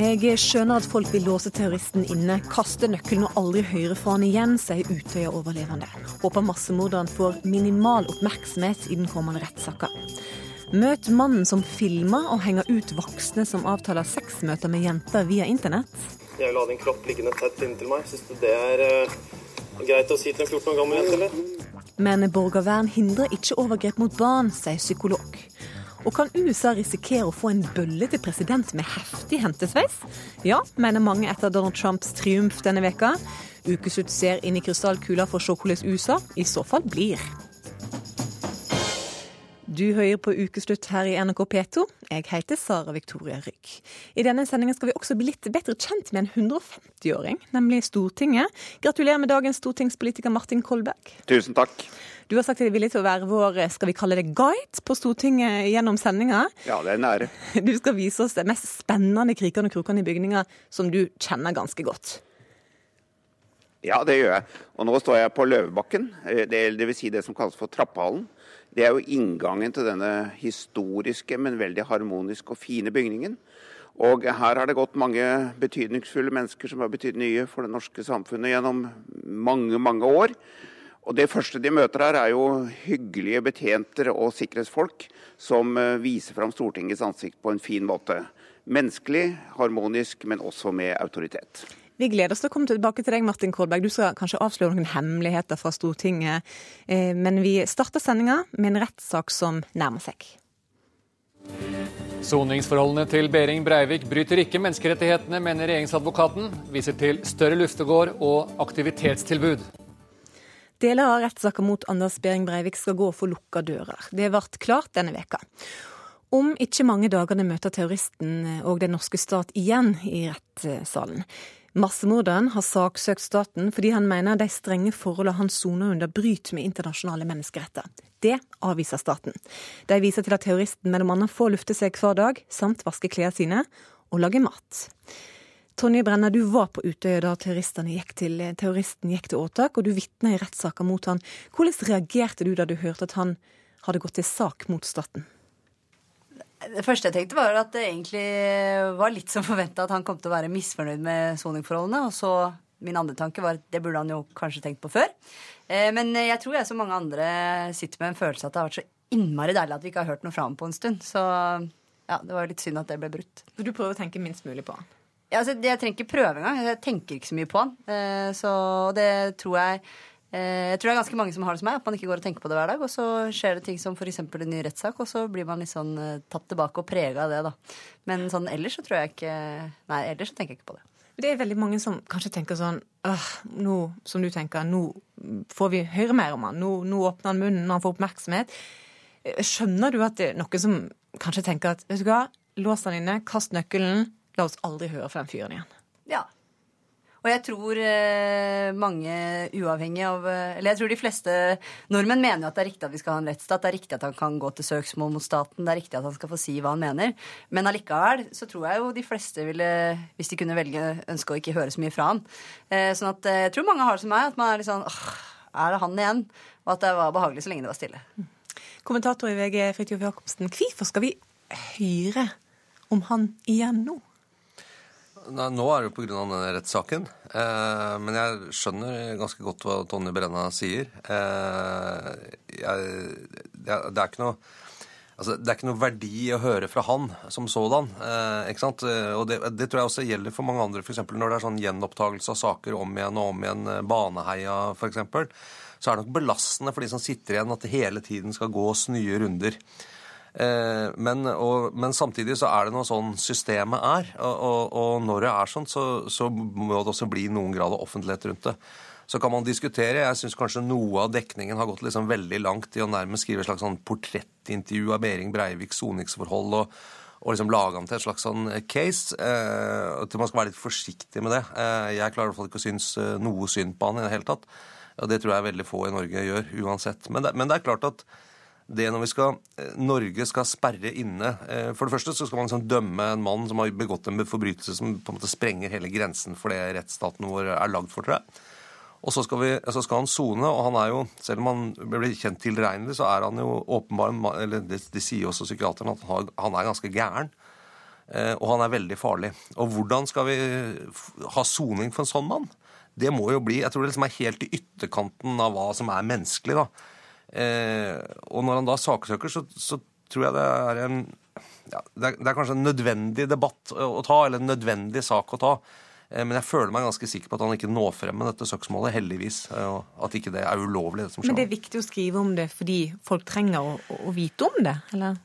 Jeg skjønner at folk vil låse terroristen inne, kaste nøkkelen og aldri høre fra han igjen, sier Utøya-overlevende. Håper massemorderen får minimal oppmerksomhet i den kommende rettssaka. Møt mannen som filmer og henger ut voksne som avtaler sexmøter med jenter via internett. Jeg vil ha din kropp liggende tett inntil meg. Syns du det er uh, greit å si til en 14 år gammel jente, eller? Men borgervern hindrer ikke overgrep mot barn, sier psykolog. Og kan USA risikere å få en bøllete president med heftig hentesveis? Ja, mener mange etter Donald Trumps triumf denne veka. Ukeslutt ser inn i krystallkula for å se hvordan USA i så fall blir. Du hører på Ukeslutt her i NRK P2. Jeg heter Sara Victoria Rygg. I denne sendingen skal vi også bli litt bedre kjent med en 150-åring, nemlig Stortinget. Gratulerer med dagens stortingspolitiker Martin Kolberg. Tusen takk. Du har sagt deg villig til å være vår skal vi kalle det guide på Stortinget gjennom sendinga. Ja, det er en ære. Du skal vise oss de mest spennende krikene og krokene i bygninga som du kjenner ganske godt. Ja, det gjør jeg. Og nå står jeg på Løvebakken, eh, det, det vil si det som kalles for Trappehallen. Det er jo inngangen til denne historiske, men veldig harmoniske og fine bygningen. Og her har det gått mange betydningsfulle mennesker som har betydd mye for det norske samfunnet gjennom mange, mange år. Og Det første de møter her, er jo hyggelige betjenter og sikkerhetsfolk som eh, viser fram Stortingets ansikt på en fin måte. Menneskelig, harmonisk, men også med autoritet. Vi gleder oss til å komme tilbake til deg, Martin Kolberg. Du skal kanskje avsløre noen hemmeligheter fra Stortinget. Eh, men vi starter sendinga med en rettssak som nærmer seg. Soningsforholdene til Behring Breivik bryter ikke menneskerettighetene, mener regjeringsadvokaten. Viser til større luftegård og aktivitetstilbud. Deler av rettssaka mot Anders Behring Breivik skal gå for lukka dører. Det ble klart denne veka. Om ikke mange dagene møter terroristen og den norske stat igjen i rettssalen. Massemorderen har saksøkt staten fordi han mener de strenge forholdene han soner under, bryter med internasjonale menneskeretter. Det avviser staten. De viser til at terroristen bl.a. får lufte seg hver dag, samt vaske klærne sine og lage mat. Tonje Brenna, du var på Utøya da gikk til, terroristen gikk til åtak, og du vitna i rettssaka mot han. Hvordan reagerte du da du hørte at han hadde gått til sak mot staten? Det første jeg tenkte, var at det egentlig var litt som forventa at han kom til å være misfornøyd med soningforholdene. Og så min andre tanke var at det burde han jo kanskje tenkt på før. Eh, men jeg tror jeg som mange andre sitter med en følelse at det har vært så innmari deilig at vi ikke har hørt noe fra ham på en stund. Så ja, det var litt synd at det ble brutt. Så du prøver å tenke minst mulig på han? Altså, jeg trenger ikke prøve engang. Jeg tenker ikke så mye på han. Eh, så det tror jeg eh, Jeg tror det er ganske mange som har det som meg, at man ikke går og tenker på det hver dag. Og så skjer det ting som f.eks. en ny rettssak, og så blir man litt sånn eh, tatt tilbake og prega av det, da. Men sånn ellers så tror jeg ikke Nei, ellers så tenker jeg ikke på det. Det er veldig mange som kanskje tenker sånn Åh, nå, Som du tenker, nå får vi høre mer om han. Nå, nå åpner han munnen når han får oppmerksomhet. Skjønner du at det er noen som kanskje tenker at vet du hva, lås han inne, kast nøkkelen, La oss aldri høre fra den fyren igjen. Ja. Og jeg tror eh, mange uavhengig av eh, Eller jeg tror de fleste nordmenn mener at det er riktig at vi skal ha en rettsstat. Det er riktig at han kan gå til søksmål mot staten. Det er riktig at han skal få si hva han mener. Men allikevel så tror jeg jo de fleste ville, hvis de kunne velge, ønske å ikke høre så mye fra han. Eh, sånn at jeg tror mange har det som meg, at man er litt sånn åh, er det han igjen? Og at det var behagelig så lenge det var stille. Kommentator i VG, Fridtjof Jacobsen. Hvorfor skal vi høre om han igjen nå? Nå er det jo pga. denne rettssaken. Eh, men jeg skjønner ganske godt hva Tonje Brenna sier. Eh, jeg, det, er, det, er ikke noe Altså, det er ikke noe verdi å høre fra han som sådan. Eh, ikke sant? Og det, det, tror jeg også gjelder for mange andre, f.eks. når det er sånn gjenopptakelse av saker om igjen og om igjen, Baneheia f.eks. Så er det nok belastende for de som sitter igjen, at det hele tiden skal gås nye runder. Eh, men, og, men, samtidig så er det noe sånn systemet er. Og, og, når det er sånn, så, så, må det også bli noen grad av offentlighet rundt det. Så kan man diskutere. Jeg syns kanskje noe av dekningen har gått liksom veldig langt i å nærmest skrive et slags sånn portrettintervju av Behring Breiviks soningsforhold. og, og liksom lage han til et slags sånn case. Eh, at man skal være litt forsiktig med det. Eh, jeg klarer i hvert fall ikke å synes eh, noe synd på han i det hele tatt. Og det tror jeg veldig få i Norge gjør uansett. Men det, men det er klart at det når skal, eh, Norge skal sperre inne eh, For det første så skal man liksom dømme en mann som har begått en forbrytelse som på en måte sprenger hele grensen for det rettsstaten vår er lagd for, tror jeg. Og så skal, vi, så skal han sone, og han er jo, selv om han blir kjent tilregnelig, så er han jo åpenbar Eller De, de sier også psykiaterne, at han, han er ganske gæren. Eh, og han er veldig farlig. Og hvordan skal vi ha soning for en sånn mann? Det må jo bli Jeg tror det liksom er helt i ytterkanten av hva som er menneskelig, da. Eh, og når han da saksøker, så, så tror jeg det er en ja, det, er, det, er, kanskje en nødvendig debatt å ta, eller en nødvendig sak å ta. Eh, men jeg føler meg ganske sikker på at han ikke når frem med dette søksmålet, heldigvis. Og at ikke det er ulovlig, det som skjer. Men det er viktig å skrive om det fordi folk trenger å, å vite om det, eller?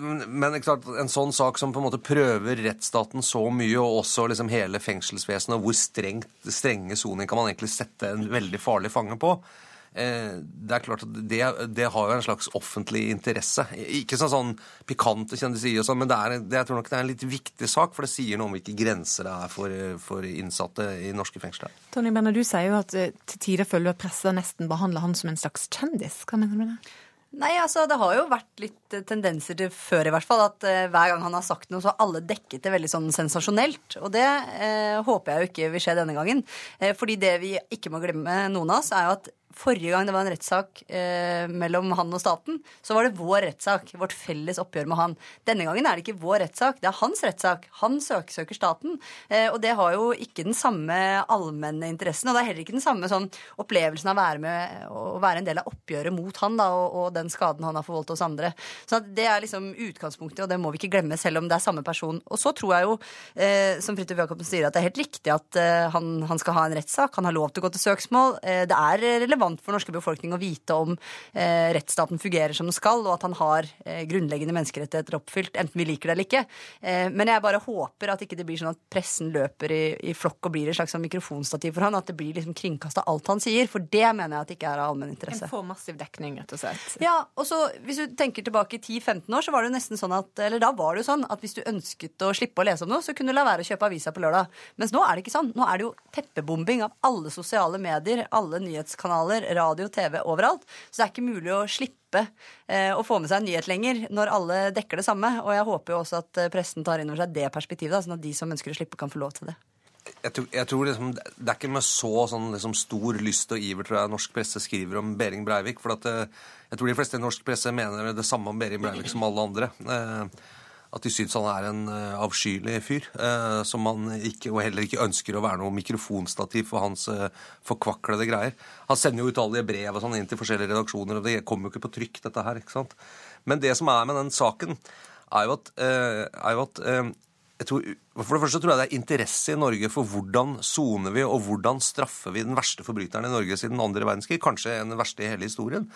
Men, men en sånn sak som på en måte prøver rettsstaten så mye, og også liksom hele fengselsvesenet, og hvor strengt, strenge soning kan man egentlig sette en veldig farlig fange på, eh, det er klart at det, det, har jo en slags offentlig interesse. Ikke sånn, sånn pikante kjendiser og sånn, men det er, det, jeg tror nok det er en litt viktig sak, for det sier noe om hvilke grenser det er for, for innsatte i norske fengsler. Tony Benner, du sier jo at eh, til tider føler du at pressa nesten behandler han som en slags kjendis. Hva mener du med det? Nei, altså Det har jo vært litt eh, tendenser til før i hvert fall, at uh, hver gang han har sagt noe, så har alle dekket det veldig sånn sensasjonelt. Og det uh, håper jeg jo ikke vil skje denne gangen. Uh, fordi det vi ikke må glemme, noen av oss, er jo at Forrige gang det var en rettssak eh, mellom han og staten, så var det vår rettssak. Vårt felles oppgjør med han. Denne gangen er det ikke vår rettssak, det er hans rettssak. Han søker staten. Eh, og det har jo ikke den samme allmenne interessen. Og det er heller ikke den samme sånn, opplevelsen av å være med å være en del av oppgjøret mot han da, og, og, den skaden han har forvoldt oss andre. Så det er liksom utgangspunktet, og det må vi ikke glemme, selv om det er samme person. Og så tror jeg jo, eh, som Fridtjof Jacobsen sier, at det er helt riktig at eh, han, han, skal ha en rettssak. Han har lov til å gå til søksmål. Eh, det er relevant relevant for norske befolkning å vite om eh, rettsstaten fungerer som den skal, og at han har eh, grunnleggende menneskerettigheter oppfylt, enten vi liker det eller ikke. Eh, men jeg bare håper at ikke det blir sånn at pressen løper i, i flokk og blir et slags sånn mikrofonstativ for han, at det blir liksom kringkasta alt han sier. For det mener jeg at ikke er av allmenninteresse. En får massiv dekning, rett og slett. Ja, og så hvis du tenker tilbake i 10-15 år, så var det jo nesten sånn at Eller da var det jo sånn at hvis du ønsket å slippe å lese om noe, så kunne du la være å kjøpe avisa på lørdag. Mens nå er det ikke sånn. Nå er det jo teppebombing av alle sosiale medier, alle nyhetskanaler kanaler, radio, TV overalt. Så det er ikke mulig å slippe eh, å få med seg en nyhet lenger når alle dekker det samme. Og jeg håper jo også at eh, pressen tar inn over seg det perspektivet, sånn at de som ønsker å slippe, kan få lov til det. Jeg tror, jeg tror liksom, Det er ikke med så sånn, liksom, stor lyst og iver tror jeg norsk presse skriver om Behring Breivik. For at, eh, jeg tror de fleste i norsk presse mener det samme om Behring Breivik som alle andre. Eh, at de syns han er en uh, avskyelig fyr. Uh, som man ikke, og heller ikke ønsker å være noe mikrofonstativ for hans uh, forkvaklede greier. Han sender jo utallige brev og sånn inn til forskjellige redaksjoner, og det kommer jo ikke på trykk, dette her. ikke sant? Men det som er med den saken, er jo at, er jo at Tror, for det første tror jeg det er interesse i Norge for hvordan soner vi og hvordan straffer vi den verste forbryteren i Norge siden andre verdenskrig. Kanskje den verste i hele historien.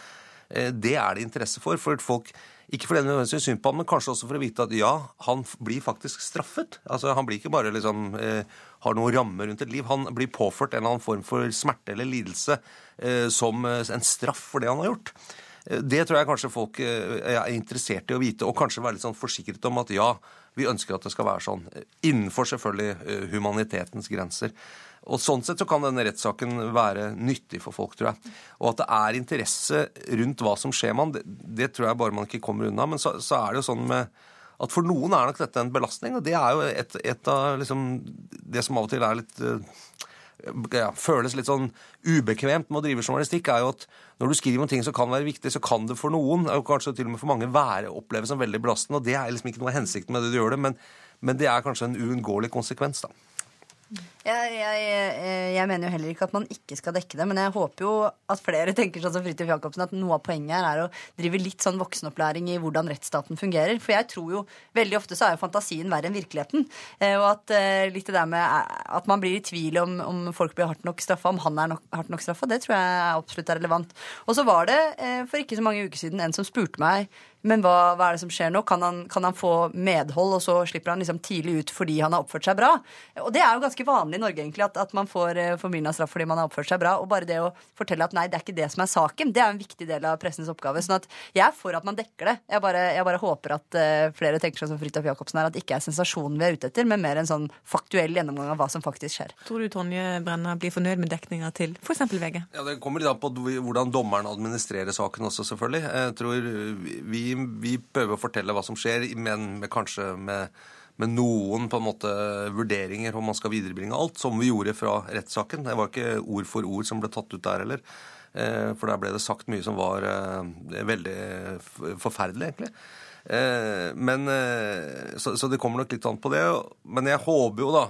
Det er det interesse for. For folk ikke fordi det nødvendigvis synd på ham, men kanskje også for å vite at ja, han blir faktisk straffet. Altså, Han blir ikke bare liksom eh, har noen rammer rundt et liv. Han blir påført en eller annen form for smerte eller lidelse eh, som eh, en straff for det han har gjort. Eh, det tror jeg kanskje folk eh, er interessert i å vite, og kanskje være litt sånn forsikret om at ja, vi ønsker at det skal være sånn. Innenfor selvfølgelig humanitetens grenser. Og Sånn sett så kan denne rettssaken være nyttig for folk, tror jeg. Og at det er interesse rundt hva som skjer med han, det, det, tror jeg bare man ikke kommer unna. Men så, så, er det jo sånn med at for noen er nok dette en belastning, og det er jo et, et av liksom, det som av og til er litt eh, ja, føles litt sånn ubekvemt med å drive journalistikk, er jo at når du skriver om ting som kan være viktig, så kan det for noen, og kanskje til og med for mange, være oppleves som veldig belastende. Og det er liksom ikke noe av hensikten med det du gjør det, men, men det er kanskje en uunngåelig konsekvens, da. Jeg, jeg, jeg, mener jo heller ikke at man ikke skal dekke det, men jeg håper jo at flere tenker sånn som Fridtjof Jacobsen, at noe av poenget her er å drive litt sånn voksenopplæring i hvordan rettsstaten fungerer. For jeg tror jo veldig ofte så er jo fantasien verre enn virkeligheten. Eh, og at eh, litt det der med eh, at man blir i tvil om, om folk blir hardt nok straffa, om han er nok, hardt nok straffa, det tror jeg absolutt er relevant. Og så var det for ikke så mange uker siden en som spurte meg men hva, hva, er det som skjer nå? Kan han, kan han, få medhold, og så slipper han liksom tidlig ut fordi han har oppført seg bra? Og det er jo ganske vanlig i Norge, egentlig, at, at man får uh, formildende straff fordi man har oppført seg bra. Og bare det å fortelle at nei, det er ikke det som er saken, det er en viktig del av pressens oppgave. sånn at jeg er for at man dekker det. Jeg bare, jeg bare håper at uh, flere tenker seg som Fridtjof Jacobsen her, at det ikke er sensasjonen vi er ute etter, men mer en sånn faktuell gjennomgang av hva som faktisk skjer. Tror du Tonje Brenna blir fornøyd med dekninga til f.eks. VG? Ja, Det kommer litt an på hvordan dommeren administrerer saken også, selvfølgelig. Jeg tror vi vi prøver å fortelle hva som skjer, men med, kanskje med, med, noen på en måte vurderinger om man skal viderebringe alt, som vi gjorde fra rettssaken. Det var ikke ord for ord som ble tatt ut der heller. Eh, for der ble det sagt mye som var eh, veldig forferdelig, egentlig. Eh, men, så, det kommer nok litt an på det. Men jeg håper jo, da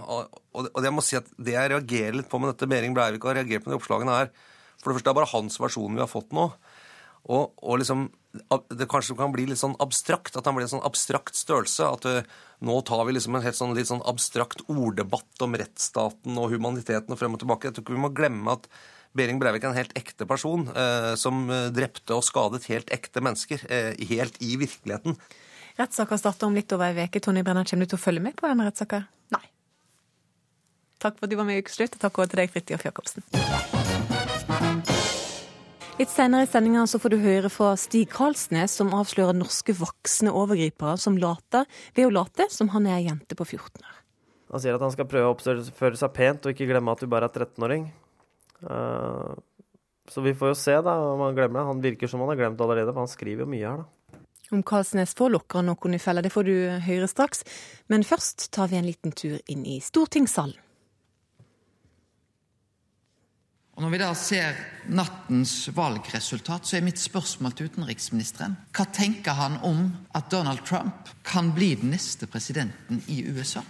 Og jeg må si at det jeg reagerer litt på med dette Behring Breivik har reagert på de oppslagene her For det første det er bare hans versjon vi har fått nå. Og, og liksom, det kanskje kan bli litt sånn abstrakt, at han blir en sånn abstrakt størrelse. At det, nå tar vi liksom en helt sånn, litt sånn abstrakt orddebatt om rettsstaten og humaniteten og frem og tilbake. Jeg tror ikke vi må glemme at Behring Breivik er en helt ekte person eh, som eh, drepte og skadet helt ekte mennesker. Eh, helt i virkeligheten. Rettssaka starter om litt over ei uke. Tonje Brenna, kommer du til å følge med på denne rettssaka? Nei. Takk for at du var med i Ukeslutt, og takk også til deg, Fridtjof Jacobsen. Litt senere i sendinga får du høre fra Stig Karlsnes, som avslører norske voksne overgripere som later ved å late som han er ei jente på 14 år. Han sier at han skal prøve å oppføre seg pent og ikke glemme at du bare er 13-åring. Uh, så vi får jo se da om han glemmer det. Han virker som han har glemt allerede, for han skriver jo mye her, da. Om Karlsnes får lokka noen i fella, det får du høre straks. Men først tar vi en liten tur inn i stortingssalen. Og Når vi da ser nattens valgresultat, så er mitt spørsmål til utenriksministeren Hva tenker han om at Donald Trump kan bli den neste presidenten i USA?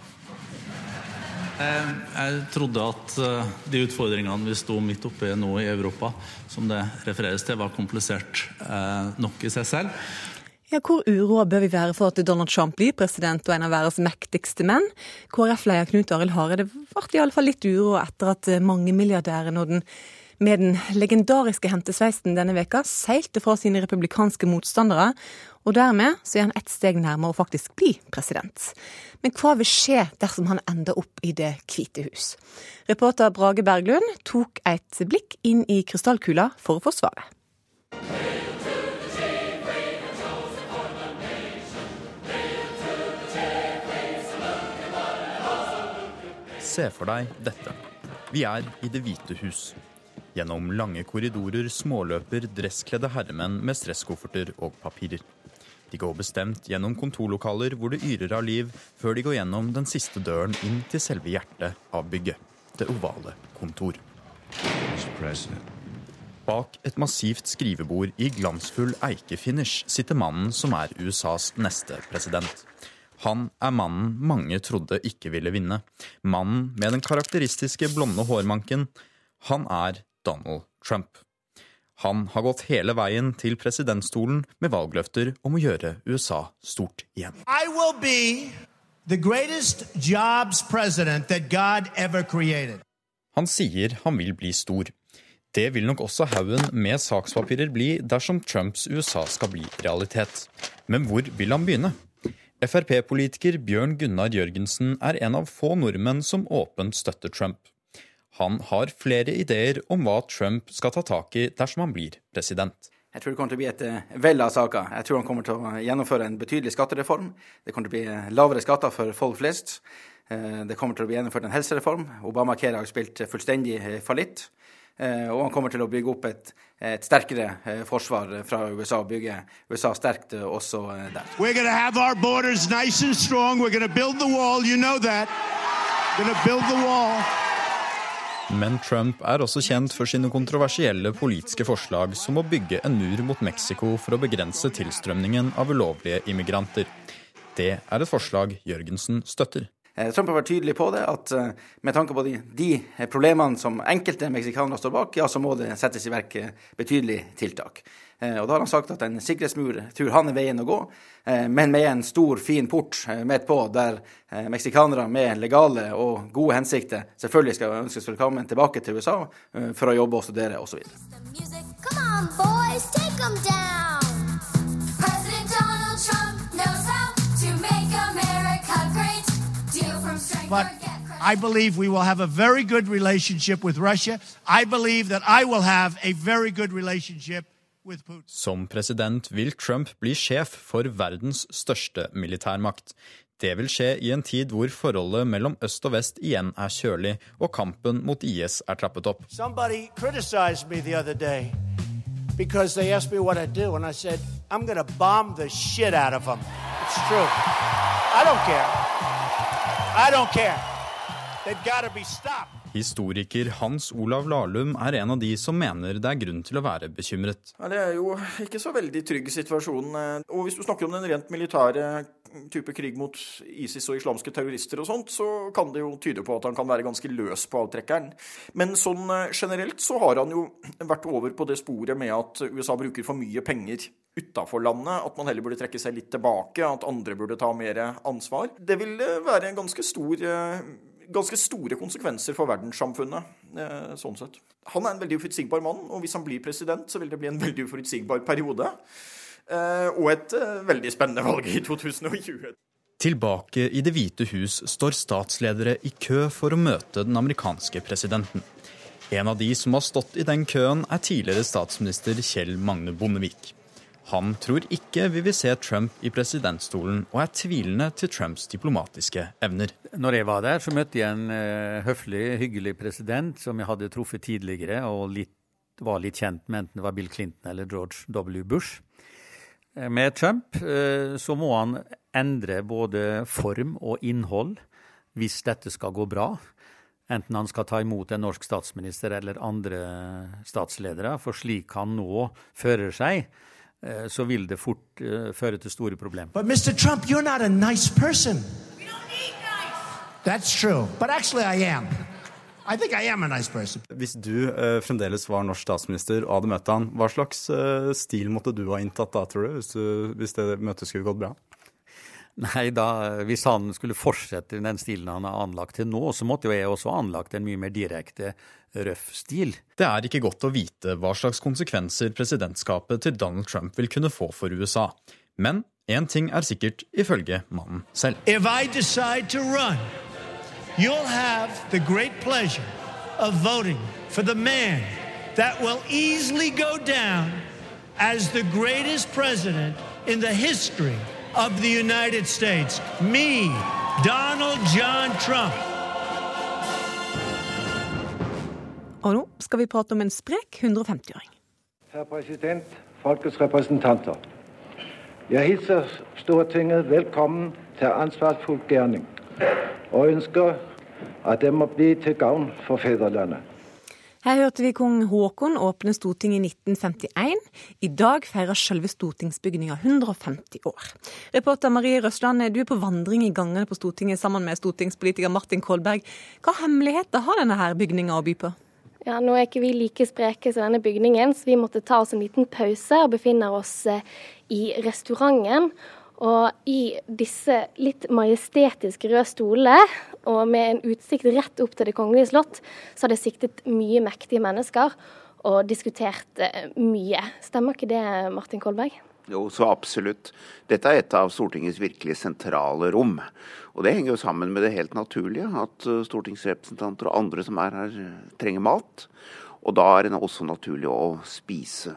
Eh, jeg trodde at eh, de utfordringene vi sto midt oppe i nå i Europa, som det refereres til, var komplisert eh, nok i seg selv. Ja, Hvor uroa bør vi være for at Donald Trump blir president og en av verdens mektigste menn? KrF-leder Knut Arild Hareide ble iallfall litt uro etter at mangemilliardæren og den med den legendariske hentesveisen denne veka seilte fra sine republikanske motstandere, og dermed så er han ett steg nærmere å faktisk bli president. Men hva vil skje dersom han ender opp i Det hvite hus? Reporter Brage Berglund tok et blikk inn i krystallkula for å få Se for deg dette. Vi er i Det hvite hus. Gjennom lange korridorer småløper dresskledde herremenn med stresskofferter og papirer. De går bestemt gjennom kontorlokaler hvor det yrer av liv, før de går gjennom den siste døren inn til selve hjertet av bygget, det ovale kontor. Bak et massivt skrivebord i glansfull eikefinish sitter mannen som er USAs neste president. Han er mannen mange trodde ikke ville vinne. Mannen med den karakteristiske blonde hårmanken. Han er Donald Trump. Han har gått hele veien til presidentstolen med valgløfter om å gjøre USA stort igjen. I will be the greatest jobs president that God ever created. Han sier han vil bli stor. Det vil nok også haugen med sakspapirer bli dersom Trumps USA skal bli realitet. Men hvor vil han begynne? Frp-politiker Bjørn Gunnar Jørgensen er en av få nordmenn som åpent støtter Trump. Han har flere ideer om hva Trump skal ta tak i dersom han blir president. Jeg tror det kommer til å bli et uh, vell av saker. Jeg tror han kommer til å gjennomføre en betydelig skattereform. Det kommer til å bli eh, lavere skatter for folk flest. Uh, det kommer til å bli gjennomført en helsereform. Obamacare har spilt fullstendig fallitt. Og han kommer til å bygge opp et, et sterkere forsvar fra USA, og bygge USA sterkt også der. We're gonna have our borders nice and strong. We're gonna build the wall. You know that. We're gonna build the wall. Men Trump er også kjent for sine kontroversielle politiske forslag, som å bygge en mur mot Mexico for å begrense tilstrømningen av ulovlige immigranter. Det er et forslag Jørgensen støtter. Eh, Trump har vært tydelig på det, at eh, med tanke på de, de problemene som enkelte meksikanere står bak, ja, så må det settes i verk eh, betydelige tiltak. Og Da har han sagt at en sikkerhetsmur tror han er veien å gå, men med en stor, fin port midt på, der meksikanere med legale og gode hensikter selvfølgelig skal ønskes velkommen tilbake til USA for å jobbe og studere osv. Come on, boys, take them down. But I believe we will have a very good relationship with Russia. I believe that I will have a very good relationship with Putin. Som president vil Trump bli sjef for verdens største militærmakt. Det vil skje i en tid hvor forholdet mellom øst og vest igjen er kjølig, og kampen mot IS er trappet opp. because they asked me what I'd do, and I said, I'm going to bomb the shit out of them. It's true. I don't care. I don't care. They've got to be stopped. Historiker Hans Olav Lahlum er en av de som mener det er grunn til å være bekymret. Ja, det er jo ikke så veldig trygg situasjon. Og hvis du snakker om den rent militære type krig mot ISIS og islamske terrorister og sånt, så kan det jo tyde på at han kan være ganske løs på avtrekkeren. Men sånn eh, generelt så har han jo vært over på det sporet med at USA bruker for mye penger utafor landet, at man heller burde trekke seg litt tilbake, at andre burde ta mer ansvar. Det vil være en ganske stor eh, ganske store konsekvenser for verdenssamfunnet. Eh, sånn sett. Han er en veldig uforutsigbar mann, og hvis han blir president, så vil det bli en veldig uforutsigbar periode. Eh, og et eh, veldig spennende valg i 2020. Tilbake i Det hvite hus står statsledere i kø for å møte den amerikanske presidenten. En av de som har stått i den køen, er tidligere statsminister Kjell Magne Bondevik. Han tror ikke vi vil se Trump i presidentstolen, og er tvilende til Trumps diplomatiske evner. Når jeg var der, så møtte jeg en uh, høflig, hyggelig president som jeg hadde truffet tidligere, og litt, var litt kjent med, enten det var Bill Clinton eller George W. Bush. Eh, med Trump uh, så må han endre både form og innhold hvis dette skal gå bra. Enten han skal ta imot en norsk statsminister eller andre statsledere. For slik han nå fører seg, Eh, så vil det fort føre til store problemer. But Mr. Trump, you're not a nice person. We don't need nice. That's true, but actually I am. I think I am a nice person. Hvis du uh, fremdeles var norsk statsminister og hadde møtt han, hva slags uh, stil måtte du ha inntatt da, tror du, hvis, du, hvis det møtet skulle gått bra? Nei, da, Hvis han skulle fortsette den stilen han har anlagt til nå, så måtte jo jeg også ha anlagt en mye mer direkte, røff stil. Det er ikke godt å vite hva slags konsekvenser presidentskapet til Donald Trump vil kunne få for USA. Men én ting er sikkert, ifølge mannen selv. If I decide to run, you'll have the great pleasure of voting for the man that will easily go down as the greatest president in the history of the United States. Me, Donald John Trump. Og nå skal vi prate om en sprek 150-åring. Herr president, folkets representanter. Jeg hilser Stortinget velkommen til ansvarsfull gjerning, og ønsker at det må bli til gagn for fedrelandet. Her hørte vi kong Haakon åpne Stortinget i 1951. I dag feirer selve stortingsbygninga 150 år. Reporter Marie Røsland, du er på vandring i gangene på Stortinget sammen med stortingspolitiker Martin Kolberg. Hva hemmeligheter har denne her bygninga å by på? Ja, Nå er ikke vi like spreke som denne bygningen, så vi måtte ta oss en liten pause og befinner oss eh, i restauranten. Og i disse litt majestetiske røde stolene, og med en utsikt rett opp til Det kongelige slott, så har det siktet mye mektige mennesker og diskutert eh, mye. Stemmer ikke det, Martin Kolberg? Jo, så absolutt. Dette er et av Stortingets virkelig sentrale rom. Og det henger jo sammen med det helt naturlige, at eh, stortingsrepresentanter og andre som er her, trenger mat. Og da er det også naturlig å spise.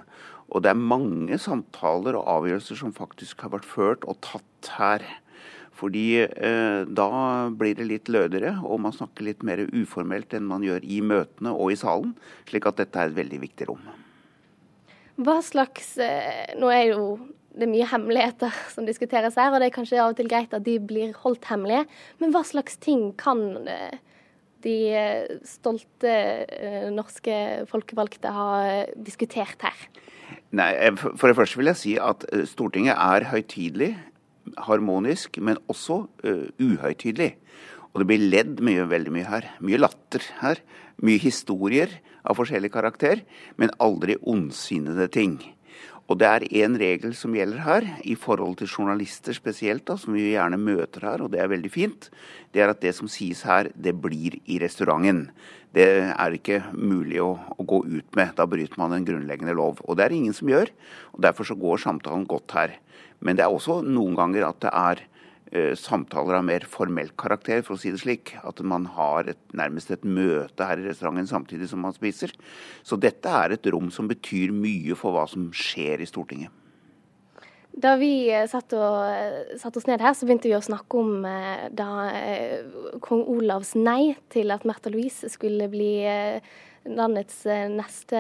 Og det er mange samtaler og avgjørelser som faktisk har vært ført og tatt her. Fordi eh, da blir det litt lødigere, og man snakker litt mer uformelt enn man gjør i møtene og i salen. Slik at dette er et veldig viktig rom. Hva slags eh, Nå er jo det er mye hemmeligheter som diskuteres her, og det er kanskje av og til greit at de blir holdt hemmelige. Men hva slags ting kan eh, de eh, stolte eh, norske folkevalgte ha diskutert her? Nei, eh, For det første vil jeg si at eh, Stortinget er høytidelig, harmonisk, men også uh, uhøytidelig. Og det blir ledd mye, veldig mye her. Mye latter her. Mye historier av forskjellig karakter, men aldri ondsinnede ting. Og det er én regel som gjelder her, i forhold til journalister spesielt, da, som vi gjerne møter her, og det er veldig fint. Det er at det som sies her, det blir i restauranten. Det er ikke mulig å, å, gå ut med. Da bryter man en grunnleggende lov. Og det er ingen som gjør. og Derfor så går samtalen godt her. Men det er også noen ganger at det er samtaler av mer formelt karakter, for å si det slik. At man har et, nærmest et møte her i restauranten samtidig som man spiser. Så dette er et rom som betyr mye for hva som skjer i Stortinget. Da vi satte satt, og, eh, satt, oss ned her, så begynte vi å snakke om eh, da kong Olavs nei til at Märtha Louise skulle bli landets neste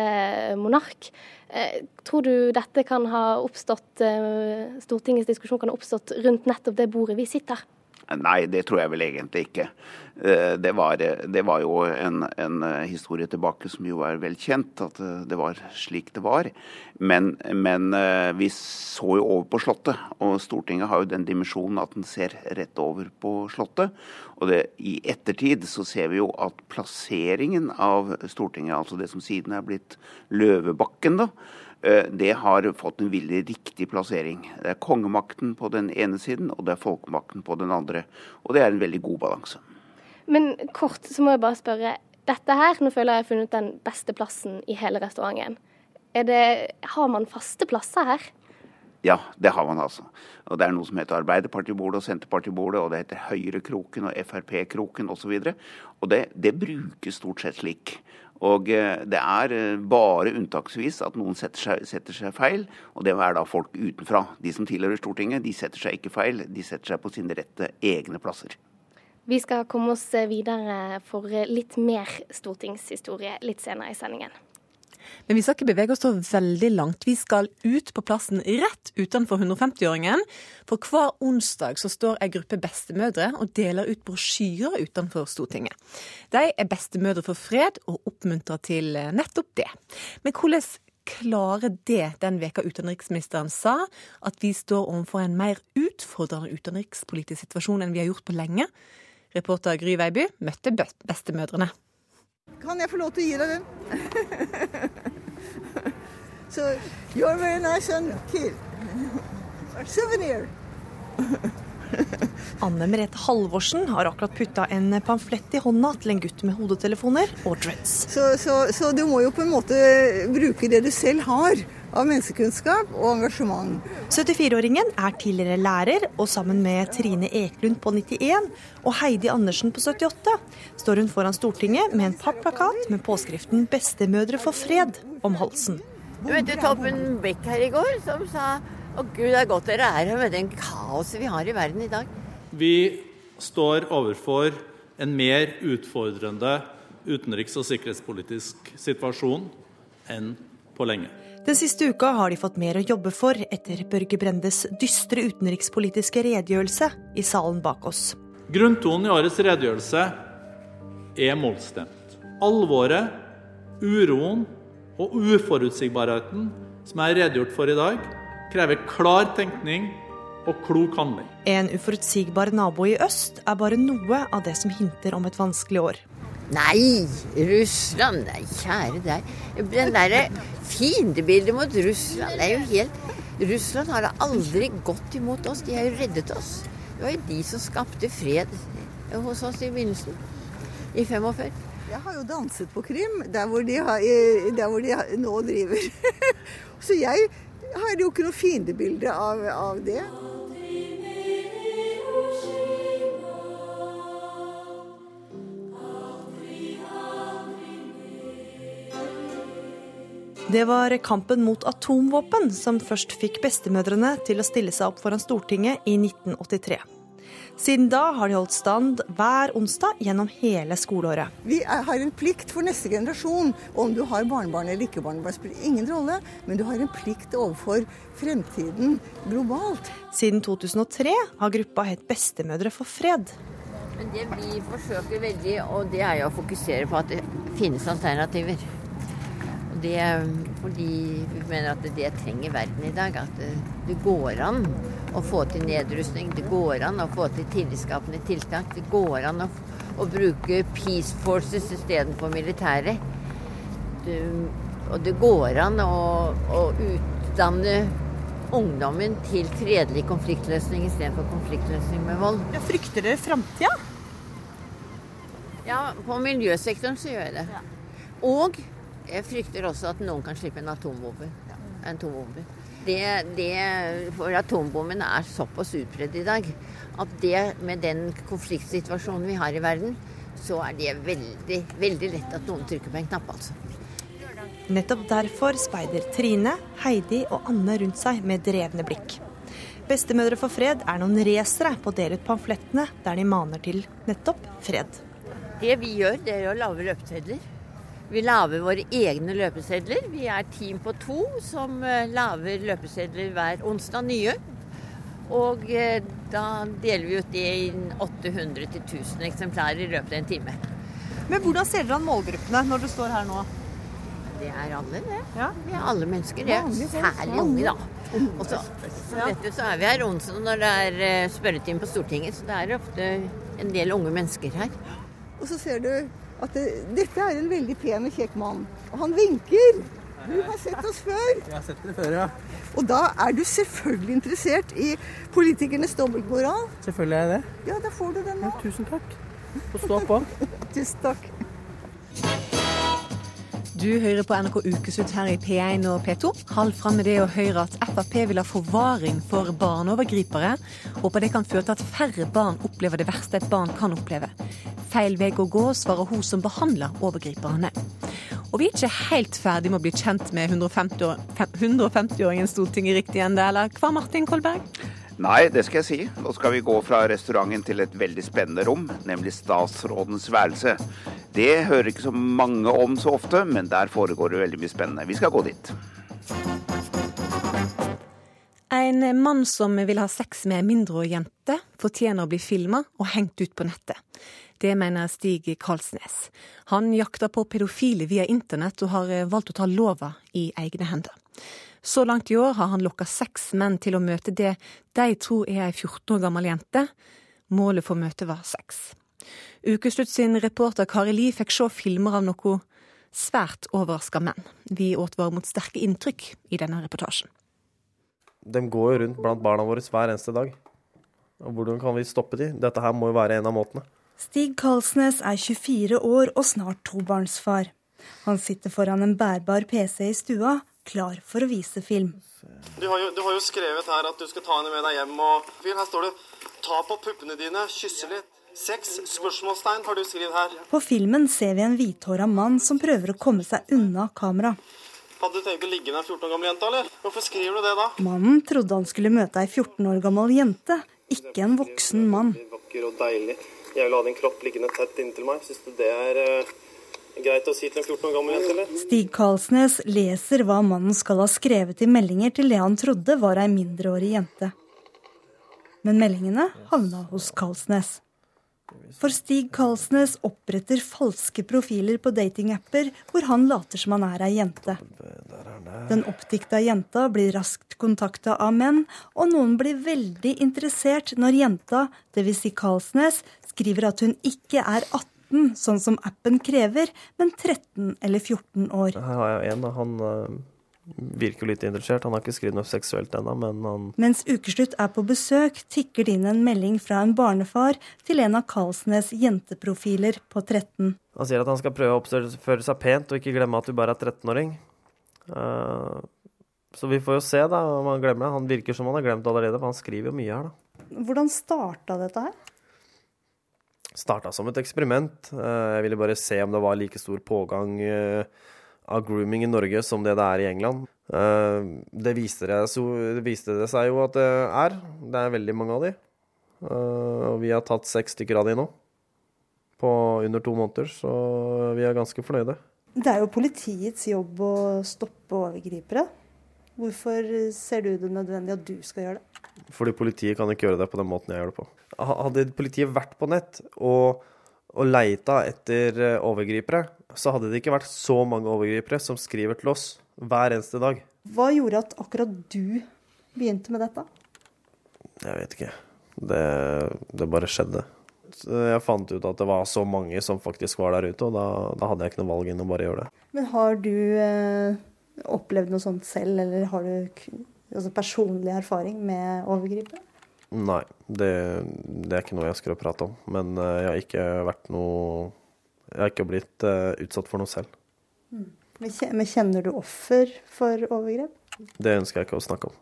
monark. Tror du dette kan ha oppstått, Stortingets diskusjon kan ha oppstått rundt nettopp det bordet vi sitter? Nei, det tror jeg vel egentlig ikke. Eh, det var, det var jo en, en, historie tilbake som jo er vel kjent, at det var slik det var. Men, men, vi så jo over på Slottet, og Stortinget har jo den dimensjonen at den ser rett over på Slottet. Og det, i ettertid så ser vi jo at plasseringen av Stortinget, altså det som siden er blitt Løvebakken, da, Eh, det har fått en veldig riktig plassering. Det er kongemakten på den ene siden, og det er folkemakten på den andre. Og det er en veldig god balanse. Men kort så må jeg bare spørre. Dette her, nå føler jeg jeg har funnet den beste plassen i hele restauranten. Det, har man faste plasser her? Ja, det har man altså. Og Det er noe som heter Arbeiderpartibordet og Senterpartibordet, og det heter Høyrekroken og Frp-kroken osv. Og, så og det, det brukes stort sett slik. Og eh, det er eh, bare unntaksvis at noen setter seg, setter seg, feil, og det er da folk utenfra. De som tilhører Stortinget, de setter seg ikke feil, de setter seg på sine rette egne plasser. Vi skal komme oss videre for litt mer stortingshistorie litt senere i sendingen. Men vi skal ikke bevege oss så veldig langt. Vi skal ut på plassen rett utenfor 150-åringen. For hver onsdag så står ei gruppe bestemødre og deler ut brosjyrer utenfor Stortinget. De er bestemødre for fred og oppmuntrer til nettopp det. Men hvordan klarer det den veka utenriksministeren sa, at vi står overfor en mer utfordrende utenrikspolitisk situasjon enn vi har gjort på lenge? Reporter Gry Veiby møtte bestemødrene. Kan jeg få lov til å gi deg den? so, you're very nice and kid. Souvenir. Anne Merete Halvorsen har akkurat putta en pamflett i hånda til en gutt med hodetelefoner og dreads. Så, så, så, du må jo på en måte bruke det du selv har av menneskekunnskap og engasjement. 74-åringen er tidligere lærer, og sammen med Trine Eklund på 91 og Heidi Andersen på 78 står hun foran Stortinget med en papplakat med påskriften 'Bestemødre for fred' om halsen. Du møtte Toppen Beck her i går, som sa å gud, det er godt dere er her med den kaoset vi har i verden i dag. Vi står overfor en mer utfordrende utenriks- og sikkerhetspolitisk situasjon enn på lenge. Den siste uka har de fått mer å jobbe for etter Børge Brendes dystre utenrikspolitiske redegjørelse i salen bak oss. Grunntonen i årets redegjørelse er målstemt. Alvoret, uroen og uforutsigbarheten som er redegjort for i dag, krever klar tenkning og klok handling. En uforutsigbar nabo i øst er bare noe av det som hinter om et vanskelig år. Nei, Russland Nei, kjære deg. Den derre fiendebildet mot Russland det er jo helt Russland har da aldri gått imot oss. De har jo reddet oss. Det var jo de som skapte fred hos oss i begynnelsen. I 45. Jeg har jo danset på Krim, der hvor de, har, der hvor de nå driver. Så jeg har jo ikke noe fiendebilde av, av det. Det var kampen mot atomvåpen som først fikk bestemødrene til å stille seg opp foran Stortinget i 1983. Siden da har de holdt stand hver onsdag gjennom hele skoleåret. Vi har en plikt for neste generasjon. Om du har barnebarn eller ikke barnebarn spiller ingen rolle, men du har en plikt overfor fremtiden globalt. Siden 2003 har gruppa hett Bestemødre for fred. Men det vi forsøker veldig, og det er jo å fokusere på at det finnes alternativer det fordi vi mener at det trenger verden i dag. At det, det går an å få til nedrustning. Det går an å få til tillitsskapende tiltak. Det går an å, å bruke Peace Forces istedenfor militære. Det, og det går an å, å utdanne ungdommen til fredelig konfliktløsning istedenfor konfliktløsning med vold. Jeg frykter dere framtida? Ja, på miljøsektoren så gjør jeg det. Og jeg frykter også at noen kan slippe en atombombe. En atombombe. Det, det, for atombomben er såpass utbredt i dag at det med den konfliktsituasjonen vi har i verden, så er det veldig, veldig lett at noen trykker på en knapp, altså. Nettopp derfor speider Trine, Heidi og Anne rundt seg med drevne blikk. Bestemødre for fred er noen racere på å dele ut pamflettene der de maner til nettopp fred. Det vi gjør, det er å lage løpesedler vi lager våre egne løpesedler. Vi er team på to som eh, lager løpesedler hver onsdag nye. Og eh, da deler vi ut det i 800 til 1000 eksemplarer i løpet av en time. Men hvordan ser dere an målgruppene når du står her nå? Det er alle, det. Det er alle mennesker, det. er. Særlig unge, da. Og så, vet du, så er vi her onsdag når det er eh, spørretime på Stortinget, så det er ofte en del unge mennesker her. Og så ser du at det, dette er en veldig pen og kjekk mann. Og han vinker. Du har sett oss før. Jeg har sett dere før, ja. Og da er du selvfølgelig interessert i politikernes dobbeltmoral. Selvfølgelig er jeg det. Ja, da får du den nå. tusen takk. Få stå på. Tusen takk. Du hører på NRK Ukeslutt her i P1 og P2. Hold fram med det å høre at Frp vil ha forvaring for barneovergripere. Håper det kan føre til at færre barn opplever det verste et barn kan oppleve. Feil vei å gå, svarer hun som behandler overgriperne. Og vi er ikke helt ferdig med å bli kjent med 150-åringen 150 Stortinget riktig ennå, eller hva, Martin Kolberg? Nei, det skal jeg si. Nå skal vi gå fra restauranten til et veldig spennende rom, nemlig statsrådens værelse. Det hører ikke så mange om så ofte, men der foregår det veldig mye spennende. Vi skal gå dit. En mann som vil ha sex med en mindreårig jente, fortjener å bli filma og hengt ut på nettet. Det mener Stig Karlsnes. Han jakter på pedofile via internett og har valgt å ta lova i egne hender. Så langt i år har han lokka seks menn til å møte det de tror er ei 14 år gammel jente. Målet for møtet var sex. Ukeslutt sin reporter Kari Li fikk se filmer av noe svært overraska menn. Vi advarer mot sterke inntrykk i denne reportasjen. De går jo rundt blant barna våre hver eneste dag. Og Hvordan kan vi stoppe de? Dette her må jo være en av måtene. Stig Karlsnes er 24 år og snart tobarnsfar. Han sitter foran en bærbar PC i stua klar for å vise film. Du har, jo, du har jo skrevet her at du skal ta henne med deg hjem. og Her står det 'ta på puppene dine, kysse litt'. Seks spørsmålstegn har du skrevet her. På filmen ser vi en hvithåra mann som prøver å komme seg unna kamera. Hadde du tenkt å ligge med en 14 år gammel jente, eller? Hvorfor skriver du det da? Mannen trodde han skulle møte ei 14 år gammel jente, ikke en voksen mann. Vakker og deilig. Jeg vil ha din kropp liggende tett inntil meg. Syns du det er uh, greit å si til en 14 år gammel jente, eller? Stig Karlsnes leser hva mannen skal ha skrevet i meldinger til det han trodde var ei mindreårig jente. Men meldingene havna hos Karlsnes. For Stig Karlsnes oppretter falske profiler på datingapper hvor han later som han er ei jente. Den oppdikta jenta blir raskt kontakta av menn, og noen blir veldig interessert når jenta, dvs. Si Karlsnes, skriver at hun ikke er 18, sånn som appen krever, men 13 eller 14 år. Her har jeg en. Han uh, virker litt interessert. Han har ikke skrevet noe seksuelt ennå, men han Mens Ukeslutt er på besøk, tikker det inn en melding fra en barnefar til en av Karlsnes jenteprofiler på 13. Han sier at han skal prøve å oppføre seg pent og ikke glemme at du bare er 13-åring. Uh, så vi får jo se da om han glemmer det. Han virker som han har glemt allerede, for han skriver jo mye her, da. Hvordan starta dette her? Starta som et eksperiment. Uh, jeg ville bare se om det var like stor pågang uh, av grooming i Norge som det det er i England. Det viste, det, det viste det seg jo at det er. Det er veldig mange av de. Og vi har tatt seks stykker av de nå. På under to måneder, så vi er ganske fornøyde. Det er jo politiets jobb å stoppe overgripere. Hvorfor ser du det nødvendig at du skal gjøre det? Fordi politiet kan ikke gjøre det på den måten jeg gjør det på. Hadde politiet vært på nett og, og leita etter overgripere, så hadde det ikke vært så mange overgripere som skriver til oss hver eneste dag. Hva gjorde at akkurat du begynte med dette? Jeg vet ikke. Det, det bare skjedde. Jeg fant ut at det var så mange som faktisk var der ute, og da, da hadde jeg ikke noe valg enn å bare gjøre det. Men har du eh, opplevd noe sånt selv, eller har du altså, personlig erfaring med overgripere? Nei, det, det, er ikke noe jeg ønsker å prate om. Men uh, jeg har ikke vært noe Jeg har ikke blitt uh, utsatt for noe selv. Mm. Men kjenner du offer for overgrep? Det ønsker jeg ikke å snakke om.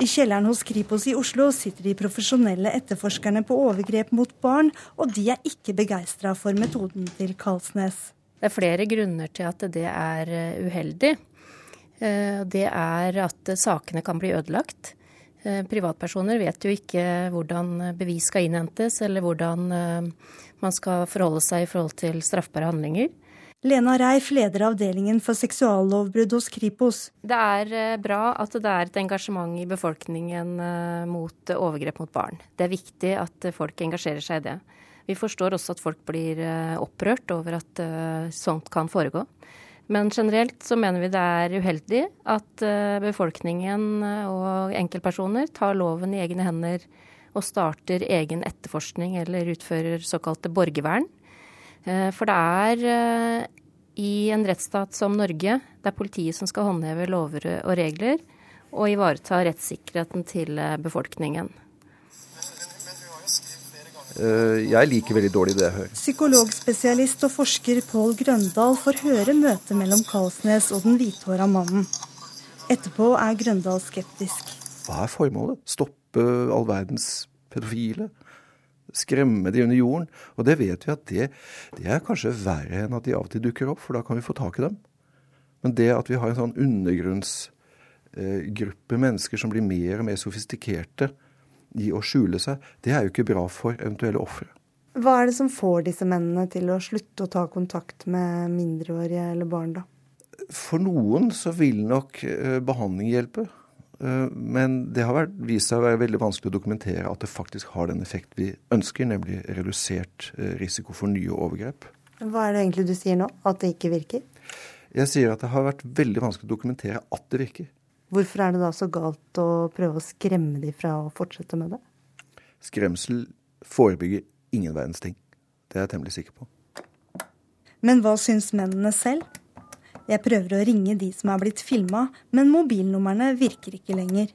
I kjelleren hos Kripos i Oslo sitter de profesjonelle etterforskerne på overgrep mot barn, og de er ikke begeistra for metoden til Karlsnes. Det er flere grunner til at det er uheldig. Det er at sakene kan bli ødelagt. Privatpersoner vet jo ikke hvordan bevis skal innhentes, eller hvordan man skal forholde seg i forhold til straffbare handlinger. Lena Reif leder avdelingen for seksuallovbrudd hos Kripos. Det er eh, bra at det er et engasjement i befolkningen eh, mot overgrep mot barn. Det er viktig at folk engasjerer seg i det. Vi forstår også at folk blir eh, opprørt over at sånt kan foregå. Men generelt så mener vi det er uheldig at befolkningen og enkeltpersoner tar loven i egne hender og starter egen etterforskning eller utfører såkalte borgervern. Eh, for det er eh, i en rettsstat som Norge, det er politiet som skal håndheve lover og regler og ivareta rettssikkerheten til eh, befolkningen. Jeg liker veldig dårlig det jeg hører. Psykologspesialist og forsker Pål Grøndal får høre møtet mellom Karlsnes og den hvithåra mannen. Etterpå er Grøndal skeptisk. Hva er formålet? Stoppe all verdens pedofile? skremme de under jorden. Og det vet vi at det, det, er kanskje verre enn at de av og til dukker opp, for da kan vi få tak i dem. Men det at vi har en sånn undergrunnsgruppe eh, mennesker som blir mer og mer sofistikerte i å skjule seg, det er jo ikke bra for eventuelle ofre. Hva er det som får disse mennene til å slutte å ta kontakt med mindreårige eller barn, da? For noen så vil nok eh, behandling hjelpe. Eh, men det har vist seg å være veldig vanskelig å dokumentere at det faktisk har den effekt vi ønsker, nemlig redusert eh, risiko for nye overgrep. Hva er det egentlig du sier nå? At det ikke virker? Jeg sier at det har vært veldig vanskelig å dokumentere at det virker. Hvorfor er det da så galt å prøve å skremme de fra å fortsette med det? Skremsel forebygger ingen verdens ting. Det er jeg temmelig sikker på. Men hva syns mennene selv? Jeg prøver å ringe de som er blitt filma, men mobilnumrene virker ikke lenger.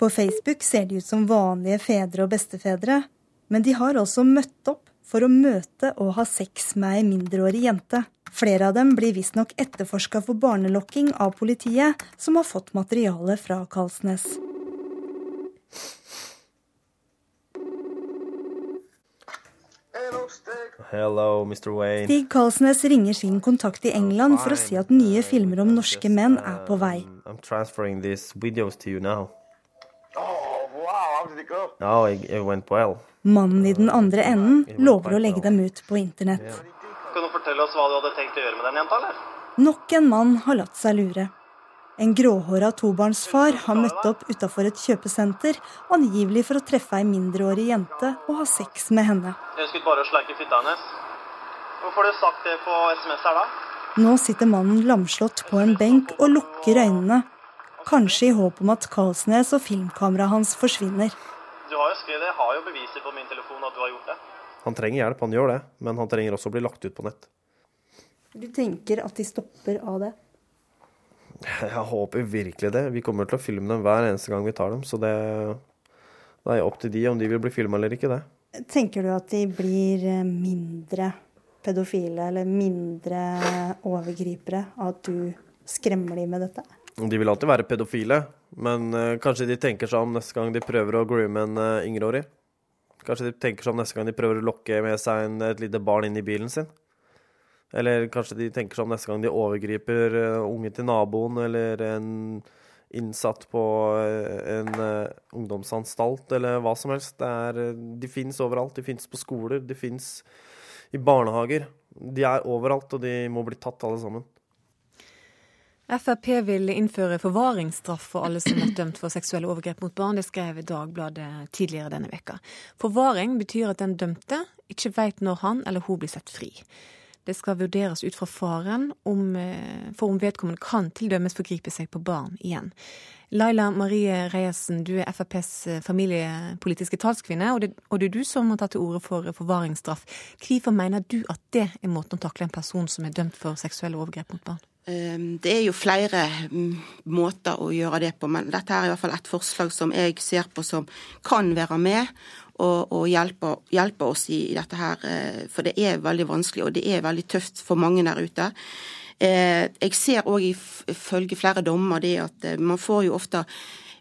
På Facebook ser de ut som vanlige fedre og bestefedre, men de har også møtt opp for å møte og ha sex med ei mindreårig jente. Flere av dem blir visstnok etterforska for barnelokking av politiet, som har fått materiale fra Kalsnes. Hello, Mr. Wayne. Stig Kalsnes ringer sin kontakt i England for å si at nye filmer om norske menn er på vei. I'm transferring these videos to you now. Oh, wow, how did it go? Oh, it, it went well. Mannen i den andre enden lover å legge dem ut på internett. Kan du fortelle oss hva du hadde tenkt å gjøre med den jenta, eller? Nok en mann har latt seg lure. En gråhåra tobarnsfar har møtt opp utafor et kjøpesenter, angivelig for å treffe ei mindreårig jente og ha sex med henne. Jeg ønsket bare å sleike fitta hennes. Hvorfor har du sagt det på SMS her da? Nå sitter mannen lamslått på en benk og lukker øynene. Kanskje i håp om at Karlsnes og filmkameraet hans forsvinner. Du har jo skrevet det, jeg har jo beviser på min telefon at du har gjort det. Han trenger hjelp, han gjør det, men han trenger også å bli lagt ut på nett. Du tenker at de stopper av det? Jeg håper virkelig det. Vi kommer til å filme dem hver eneste gang vi tar dem. Så det, det er opp til de om de vil bli filma eller ikke, det. Tenker du at de blir eh, mindre pedofile eller mindre overgripere av at du skremmer dem med dette? De vil alltid være pedofile, men uh, kanskje de tenker seg om neste gang de prøver å groome en uh, yngreårig. Kanskje de tenker seg om neste gang de prøver å lokke med seg en, et lite barn inn i bilen sin. Eller kanskje de tenker seg om neste gang de overgriper uh, unge til naboen, eller en innsatt på en uh, ungdomsanstalt, eller hva som helst. Er, de fins overalt. De fins på skoler, de fins i barnehager. De er overalt, og de må bli tatt, alle sammen. Frp vil innføre forvaringsstraff for alle som er dømt for seksuelle overgrep mot barn. Det skrev Dagbladet tidligere denne veka. Forvaring betyr at den dømte ikke veit når han eller hun blir sett fri. Det skal vurderes ut fra faren om, eh, for om vedkommende kan tildømmes forgripe seg på barn igjen. Laila Marie Reiersen, du er FrPs eh, familiepolitiske talskvinne, og det, og det er du som har tatt til orde for forvaringsstraff. Hvorfor mener du at det er måten å takle en person som er dømt for seksuelle overgrep mot barn? Ehm, det er jo flere mm, måter å gjøre det på, men dette er i hvert fall et forslag som jeg ser på som kan være med og, og hjelpe, hjelpe, oss i, dette her. Eh, for det er veldig vanskelig, og det er veldig tøft for mange der ute. Eh, jeg ser òg ifølge flere dommer det at eh, man får jo ofte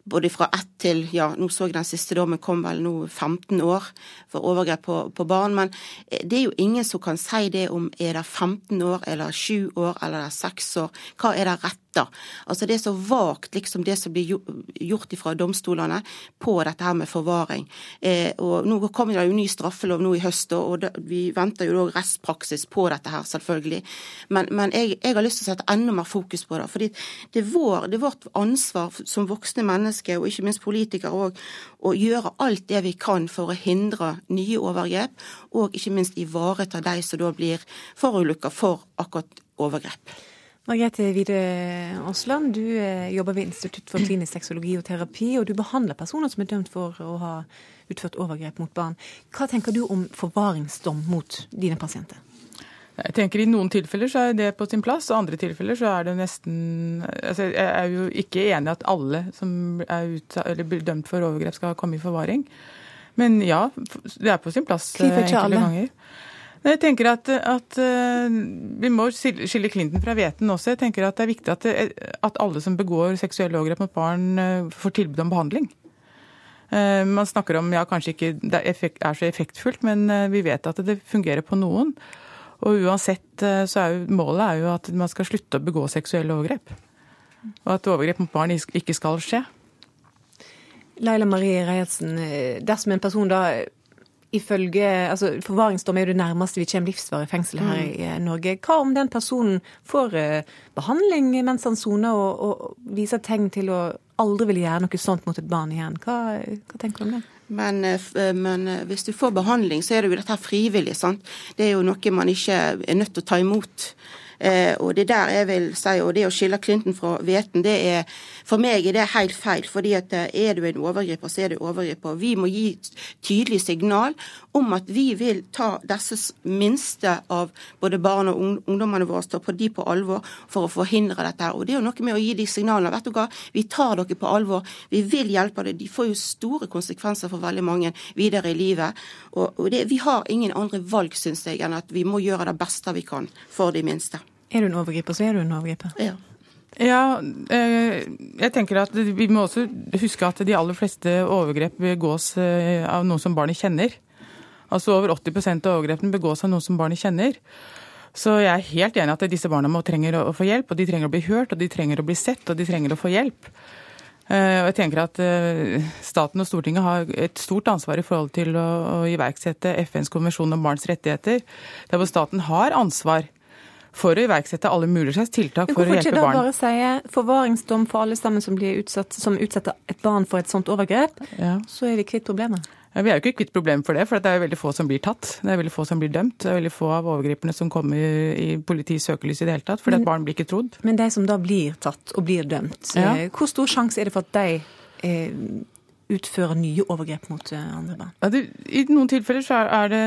både fra ett til ja, nå så jeg den siste dommen kom vel nå 15 år for overgrep på, på, barn. Men det er jo ingen som kan si det om er det 15 år eller 7 år eller 6 år. Hva er det rett etter. Altså Det er så vagt liksom det som blir gjort fra domstolene på dette her med forvaring. Eh, og Nå kommer det jo ny straffelov nå i høst, og det, vi venter jo òg rettspraksis på dette her, selvfølgelig. Men, men jeg, jeg, har lyst til å sette enda mer fokus på det. fordi det er, vår, det er vårt ansvar som voksne mennesker, og ikke minst politikere òg, å gjøre alt det vi kan for å hindre nye overgrep, og ikke minst ivareta de som da blir forulykka for akkurat overgrep. Margrethe Wide Aasland, du eh, jobber ved Institutt for klinisk sexologi og terapi, og du behandler personer som er dømt for å ha utført overgrep mot barn. Hva tenker du om forvaringsdom mot dine pasienter? Jeg tenker I noen tilfeller så er det på sin plass, og andre tilfeller så er det nesten altså Jeg er jo ikke enig i at alle som er ut, blir dømt for overgrep, skal komme i forvaring. Men ja, det er på sin plass Hvorfor ikke enkelte alle? ganger. Jeg tenker at, at, eh, Vi må skille Clinton fra hveten også. Jeg tenker at Det er viktig at, at alle som begår seksuelle overgrep mot barn, eh, får tilbud om behandling. Eh, Man snakker om ja, kanskje ikke det er så effektfullt, men vi vet at det fungerer på noen. Og uansett så er jo målet er jo at man skal slutte å begå seksuelle overgrep. Og at overgrep mot barn ikke skal skje. Laila Marie Reiertsen, dersom en person da ifølge altså Forvaringsdom er jo det nærmeste vi kommer livsvarig fengsel her i eh, Norge. Hva om den personen får eh, behandling mens han soner, og, og viser tegn til å aldri ville gjøre noe sånt mot et barn igjen? Hva, hva tenker du om det? Men, men, hvis du får behandling, så er det jo dette frivillig. sant? Det er jo noe man ikke er nødt til å ta imot. Eh, og det der jeg vil si, og det å skille Clinton fra Veten, det er for meg er det helt feil. fordi at er du en overgriper, så er du overgriper. Vi må gi tydelig signal om at vi vil ta disse minste av både barn og ungdommene våre, stå på de på alvor for å forhindre dette. Og det er jo noe med å gi de signalene. Vet du hva, vi tar dere på alvor. Vi vil hjelpe dere. De får jo store konsekvenser for veldig mange videre i livet. Og det, vi har ingen andre valg, syns jeg, enn at vi må gjøre det beste vi kan for de minste. Er du en overgriper, så er du en overgriper. Ja. Ja, jeg tenker at vi må også huske at de aller fleste overgrep begås av noen som barnet kjenner. Altså over 80% av overgrepene begås av noen som barnet kjenner. Så jeg er helt enig i at disse barna må trenger å få hjelp, og de trenger å bli hørt, og de trenger å bli sett, og de trenger å få hjelp. Og jeg tenker at Staten og Stortinget har et stort ansvar i forhold til å, iverksette FNs konvensjon om barns rettigheter, der hvor staten har ansvar for å iverksette alle mulige slags tiltak for å hjelpe barn. Hvorfor ikke da bare si forvaringsdom for alle sammen som, blir utsatt, som utsetter et barn for et sånt overgrep, ja. så er vi kvitt problemet? Ja, vi er jo ikke kvitt problemet for det, for det er jo veldig få som blir tatt. Det er veldig få som blir dømt. Det er veldig få av overgriperne som kommer i politiets søkelys i det hele tatt, fordi men, at barn blir ikke trodd. Men de som da blir tatt og blir dømt, ja. hvor stor sjanse er det for at de eh, utfører nye overgrep mot andre barn? Ja, det, I noen tilfeller så er det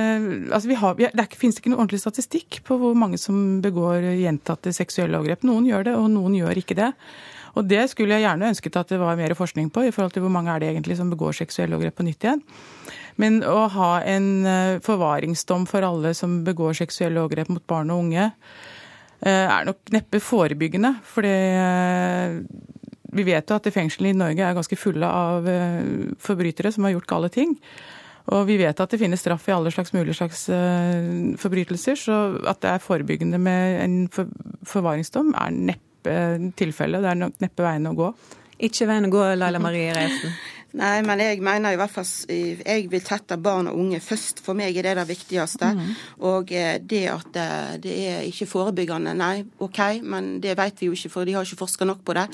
altså vi har, Det finnes ikke noe ordentlig statistikk på hvor mange som begår gjentatte seksuelle overgrep. Noen gjør det, og noen gjør ikke det. Og Det skulle jeg gjerne ønsket at det var mer forskning på, i forhold til hvor mange er det egentlig som begår seksuelle overgrep på nytt igjen. Men å ha en forvaringsdom for alle som begår seksuelle overgrep mot barn og unge, er nok neppe forebyggende. For vi vet jo at fengslene i Norge er ganske fulle av forbrytere som har gjort gale ting. Og vi vet at det finnes straff i alle slags mulige slags forbrytelser, så at det er forebyggende med en forvaringsdom er neppe tilfellet. Det er nok neppe veien å gå. Ikke veien å gå, Laila Marie Reisen. Nei, men jeg mener i hvert fall Jeg vil tette barn og unge først. For meg er det det viktigste. Mm. Og det at det er ikke forebyggende, nei, OK, men det vet vi jo ikke, for de har ikke forska nok på det.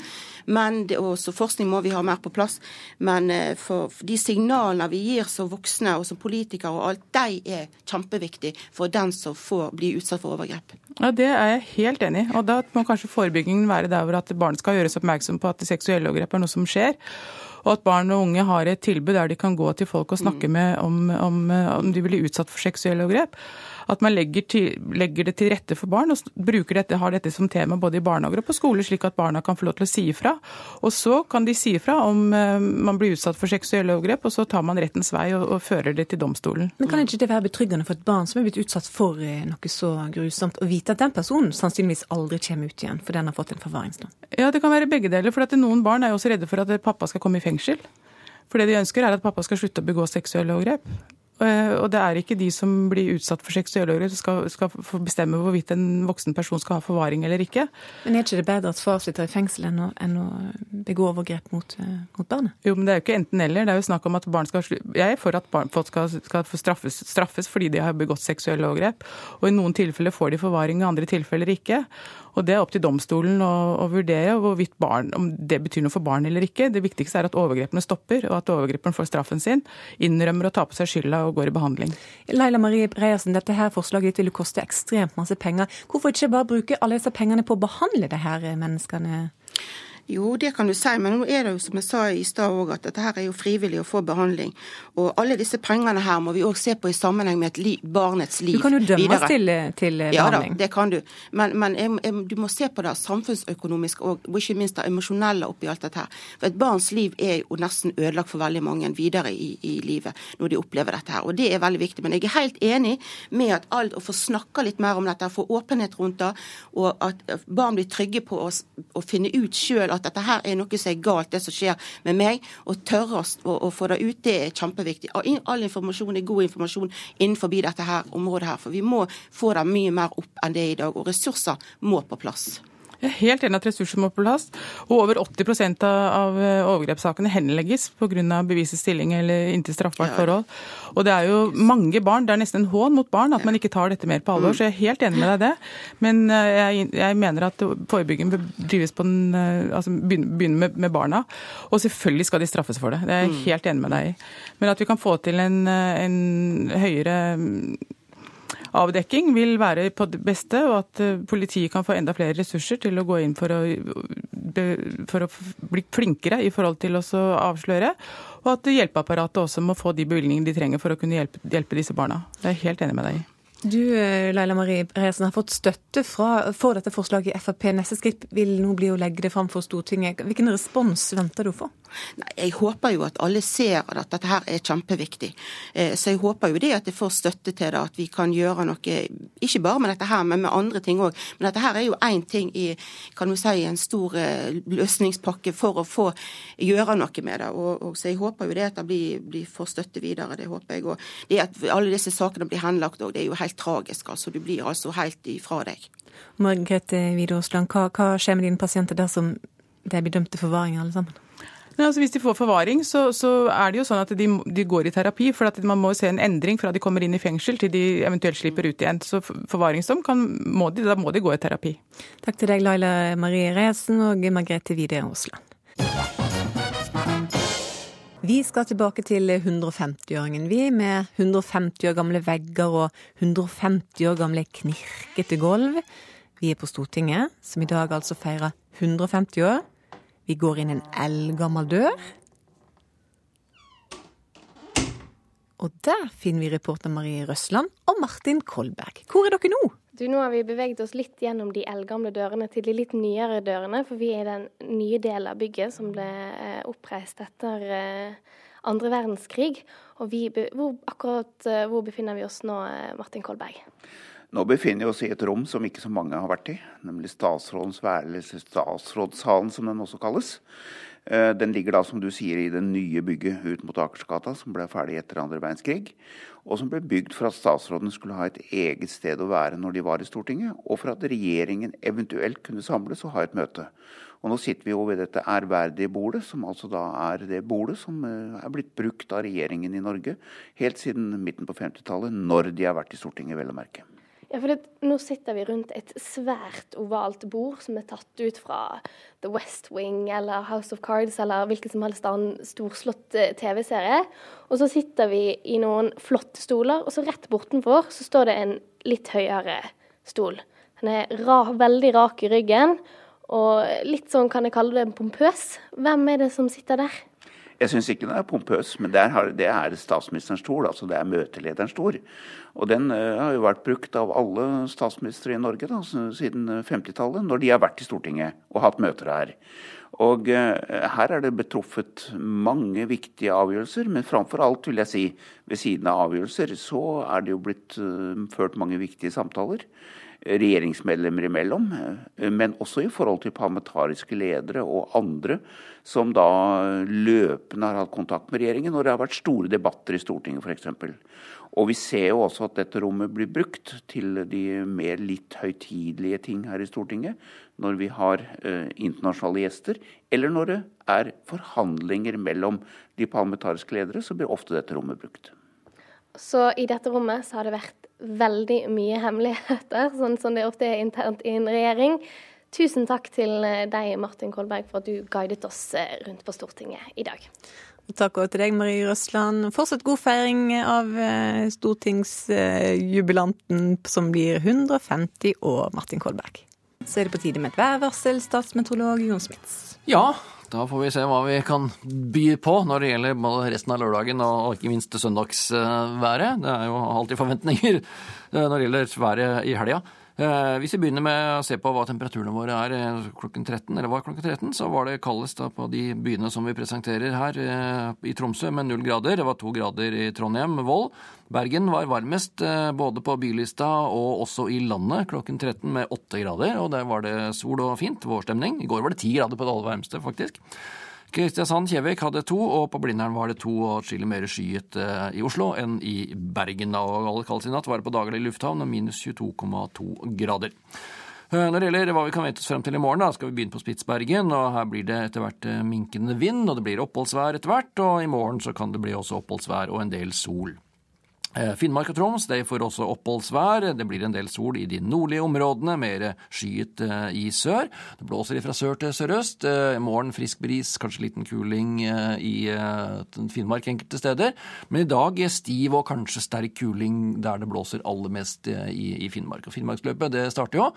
Men det, også forskning må vi ha mer på plass. Men for, for de signalene vi gir som voksne og som politikere og alt, de er kjempeviktige for den som får bli utsatt for overgrep. Ja, Det er jeg helt enig i. Og da må kanskje forebyggingen være der hvor at barn skal gjøres oppmerksom på at seksuelle overgrep er noe som skjer og at barn og unge har et tilbud der de kan gå til folk og snakke med om, om, om de blir utsatt for seksuelle overgrep. At man legger, til, legger, det til rette for barn og bruker dette, har dette som tema både i barnehager og på skole, slik at barna kan få lov til å si ifra. Og så kan de si ifra om uh, man blir utsatt for seksuelle overgrep, og så tar man rettens vei og, og, fører det til domstolen. Men Kan ikke det være betryggende for et barn som er blitt utsatt for uh, noe så grusomt, å vite at den personen sannsynligvis aldri kommer ut igjen, for den har fått en forvaringsdom? Ja, det kan være begge deler. For at noen barn er jo også redde for at pappa skal komme i fengsel. For det de ønsker, er at pappa skal slutte å begå seksuelle overgrep. Eh, og det er ikke de som blir utsatt for seksuelle overgrep, som skal, skal få bestemme hvorvidt en voksen person skal ha forvaring eller ikke. Men er ikke det bedre at far sitter i fengsel enn å, enn å begå overgrep mot, eh, mot, barnet? Jo, men det er jo ikke enten-eller. Det er jo snakk om at barn skal Jeg er for at barn, folk skal, skal straffes, straffes fordi de har begått seksuelle overgrep. Og i noen tilfeller får de forvaring, i andre tilfeller ikke. Og Det er opp til domstolen å, å vurdere hvorvidt barn, om det betyr noe for barn eller ikke. Det viktigste er at overgrepene stopper, og at overgriperen får straffen sin, innrømmer å ta på seg skylda og går i behandling. Leila Marie Breiersen, dette her forslaget ditt vil koste ekstremt masse penger. Hvorfor ikke bare bruke alle disse pengene på å behandle disse menneskene? Jo, det kan du si, men nå er det jo som jeg sa i stad òg, at dette her er jo frivillig å få behandling. Og alle disse pengene her må vi òg se på i sammenheng med li barnets liv. videre. Du kan jo dømmes til, til behandling. Ja da, det kan du. Men, men jeg, jeg, du må se på det samfunnsøkonomisk og, og ikke minst det emosjonelle oppi alt dette her. For et barns liv er jo nesten ødelagt for veldig mange videre i, i, livet når de opplever dette her. Og det er veldig viktig. Men jeg er helt enig med at alt å få snakka litt mer om dette, få åpenhet rundt det, og at barn blir trygge på å, å finne ut sjøl at dette her er noe som er galt, det som skjer med meg. Og tørre å, å få det ut, det er kjempeviktig. All informasjon er god informasjon innenfor dette her området her. For vi må få det mye mer opp enn det er i dag. Og ressurser må på plass. Jeg er helt enig at ressurser må på plass. Og over 80% av eh, overgrepssakene henlegges pga. bevisets stilling eller inntil straffbart forhold. Og det er jo mange barn, det er nesten en hån mot barn at man ikke tar dette mer på alvor. Så jeg er helt enig med deg i det. Men eh, jeg, jeg, mener at forebygging bør drives på den, eh, altså begynne med, med, barna. Og selvfølgelig skal de straffes for det. Det er jeg mm. helt enig med deg i. Men at vi kan få til en, en høyere avdekking vil være på det beste, og at eh, politiet kan få enda flere ressurser til å gå inn for å, for å bli flinkere i forhold til å avsløre. Og at hjelpeapparatet også må få de bevilgningene de trenger for å kunne hjelpe, hjelpe disse barna. Det er jeg helt enig med deg i. Du Leila Marie Resen, har fått støtte fra, for dette forslaget i Frp. Neste skritt vil nå bli å legge det fram for Stortinget. Hvilken respons venter du å få? Nei, jeg håper jo at alle ser at dette her er kjempeviktig. Eh, så jeg håper jo det at jeg får støtte til det, at vi kan gjøre noe, ikke bare med dette her, men med andre ting òg. Men dette her er jo én ting i kan du si, en stor eh, løsningspakke for å få gjøre noe med det. Og, og så jeg håper jo det at det blir, blir får støtte videre, det håper jeg. Og det at alle disse sakene blir henlagt òg, det er jo helt tragisk. altså Du blir altså helt ifra deg. Margrethe Widersland, hva, hva skjer med dine pasienter dersom de blir dømt til forvaring alle sammen? Men altså, hvis de får forvaring, så, så, er det jo sånn at de, de går i terapi. For man må se en endring fra de kommer inn i fengsel til de eventuelt slipper ut igjen. Så forvaringsdom kan, må de, da må de gå i terapi. Takk til deg, Laila Marie Resen og Margrethe Wide Aasland. Vi skal tilbake til 150-åringen, vi, med 150 år gamle vegger og 150 år gamle knirkete gulv. Vi er på Stortinget, som i dag altså feirer 150 år. Vi går inn en eldgammel dør. Og der finner vi reporter Marie Røsland og Martin Kolberg. Hvor er dere nå? Du, Nå har vi beveget oss litt gjennom de eldgamle dørene til de litt nyere dørene, for vi er i den nye delen av bygget som ble eh, oppreist etter eh, andre verdenskrig. Og vi, hvor, akkurat eh, hvor befinner vi oss nå, Martin Kolberg? Nå befinner vi oss i et rom som ikke så mange har vært i, nemlig statsrådens værelse, statsrådssalen som den også kalles. Eh, den ligger da, som du sier, i det nye bygget ut mot Akersgata, som ble ferdig etter andre verdenskrig. Og som ble bygd for at statsrådene skulle ha et eget sted å være når de var i Stortinget, og for at regjeringen eventuelt kunne samles og ha et møte. Og nå sitter vi jo ved dette ærverdige bordet, som altså da er det bordet som eh, er blitt brukt av regjeringen i Norge helt siden midten på 50-tallet, når de har vært i Stortinget, vel å merke. Ja, for det, Nå sitter vi rundt et svært ovalt bord som er tatt ut fra The West Wing eller House of Cards eller hvilken som helst annen storslått eh, TV-serie. Og så sitter vi i noen flotte stoler, og så rett bortenfor så står det en litt høyere stol. Den er ra, veldig rak i ryggen, og litt sånn kan jeg kalle det pompøs. Hvem er det som sitter der? Jeg syns ikke den er pompøs, men det er, det er statsministerens stol. Altså det er møtelederens stol. Og den uh, har jo vært brukt av alle statsministre i Norge da, siden 50-tallet, når de har vært i Stortinget og hatt møter her. Og uh, her er det betruffet mange viktige avgjørelser, men framfor alt, vil jeg si, ved siden av avgjørelser, så er det jo blitt ført mange viktige samtaler. Regjeringsmedlemmer imellom, eh, men også i forhold til parlamentariske ledere og andre som da løpende har hatt kontakt med regjeringen når det har vært store debatter i Stortinget f.eks. Og vi ser jo også at dette rommet blir brukt til de mer litt høytidelige ting her i Stortinget. Når vi har eh, internasjonale gjester, eller når det er forhandlinger mellom de parlamentariske ledere, så blir ofte dette rommet brukt. Så i dette rommet så har det vært veldig mye hemmeligheter, sånn som det ofte er internt i en regjering. Tusen takk til eh, deg, Martin Kolberg, for at du guidet oss eh, rundt på Stortinget i dag. Takk også til deg, Marie Røsland. Fortsatt god feiring av eh, stortingsjubilanten som blir 150 år, Martin Kolberg. Så er det på tide med et værvarsel, statsmeteorolog Jon Smits. Ja, da får vi se hva vi kan by på når det gjelder resten av lørdagen og ikke minst søndagsværet. Det er jo alltid forventninger når det gjelder været i helga. Eh, hvis vi begynner med å se på hva temperaturene våre er eh, klokken 13, eller var klokken 13, så var det kaldest på de byene som vi presenterer her eh, i Tromsø med null grader. Det var to grader i Trondheim, Vold. Bergen var varmest både på bylista og også i landet klokken 13 med åtte grader. Og der var det sol og fint, vårstemning. I går var det ti grader på det aller varmeste, faktisk. Kristiansand-Kjevik hadde to, og på Blindern var det to og atskillig mer skyet eh, i Oslo enn i Bergen. Og alle kalles i natt var det på Daglig lufthavn og minus 22,2 grader. Eh, når det gjelder hva vi kan vente oss frem til i morgen, da, skal vi begynne på Spitsbergen. og Her blir det etter hvert eh, minkende vind, og det blir oppholdsvær etter hvert. Og i morgen så kan det bli også oppholdsvær og en del sol. Eh, Finnmark og Troms de får også oppholdsvær. Det blir en del sol i de nordlige områdene, mer skyet eh, i sør. Det blåser fra sør til sørøst. Eh, I morgen frisk bris, kanskje liten kuling i Finnmark enkelte steder. Men i dag er stiv og kanskje sterk kuling der det blåser aller mest i, Finnmark. Og Finnmarksløpet det starter jo,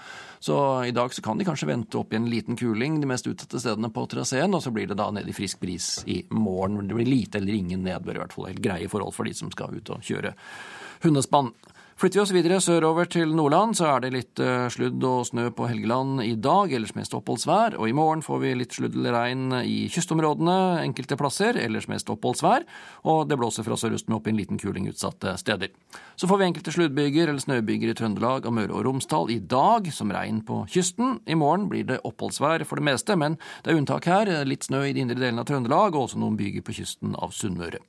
så i dag så kan de kanskje vente opp i en liten kuling de mest utsatte stedene på traseen, og så blir det da ned i frisk bris i morgen. Det blir lite eller ingen nedbør, i hvert fall helt greie forhold for de som skal ut og kjøre hundespann. Flytter vi oss videre sørover til Nordland, så er det litt uh, sludd og snø på Helgeland i dag, ellers mest oppholdsvær. Og i morgen får vi litt sludd eller regn i kystområdene enkelte plasser, ellers mest oppholdsvær. Og det blåser fra sørøst med opp i en liten kuling utsatte steder. Så får vi enkelte sluddbyger eller snøbyger i Trøndelag og Møre og Romsdal i dag, som regn på kysten. I morgen blir det oppholdsvær for det meste, men det er unntak her. Litt snø i de indre delene av Trøndelag, og også noen byger på kysten av Sunnmøre.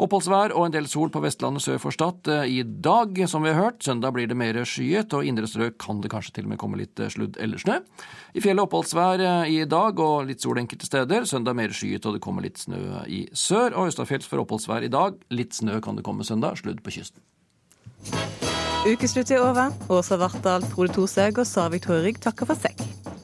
Oppholdsvær og en del sol på Vestlandet sør for Stad eh, i dag, som vi har hørt. Søndag blir det mer skyet, og indre strøk kan det kanskje til og med komme litt eh, sludd eller snø. I fjellet oppholdsvær eh, i dag og litt sol enkelte steder. Søndag mer skyet, og det kommer litt snø i sør. Og østafjells for oppholdsvær i dag. Litt snø kan det komme søndag. Sludd på kysten. Ukeslutt er over. Åsa Vartdal, Frode Thorshaug og Sara Victoria takker for seg.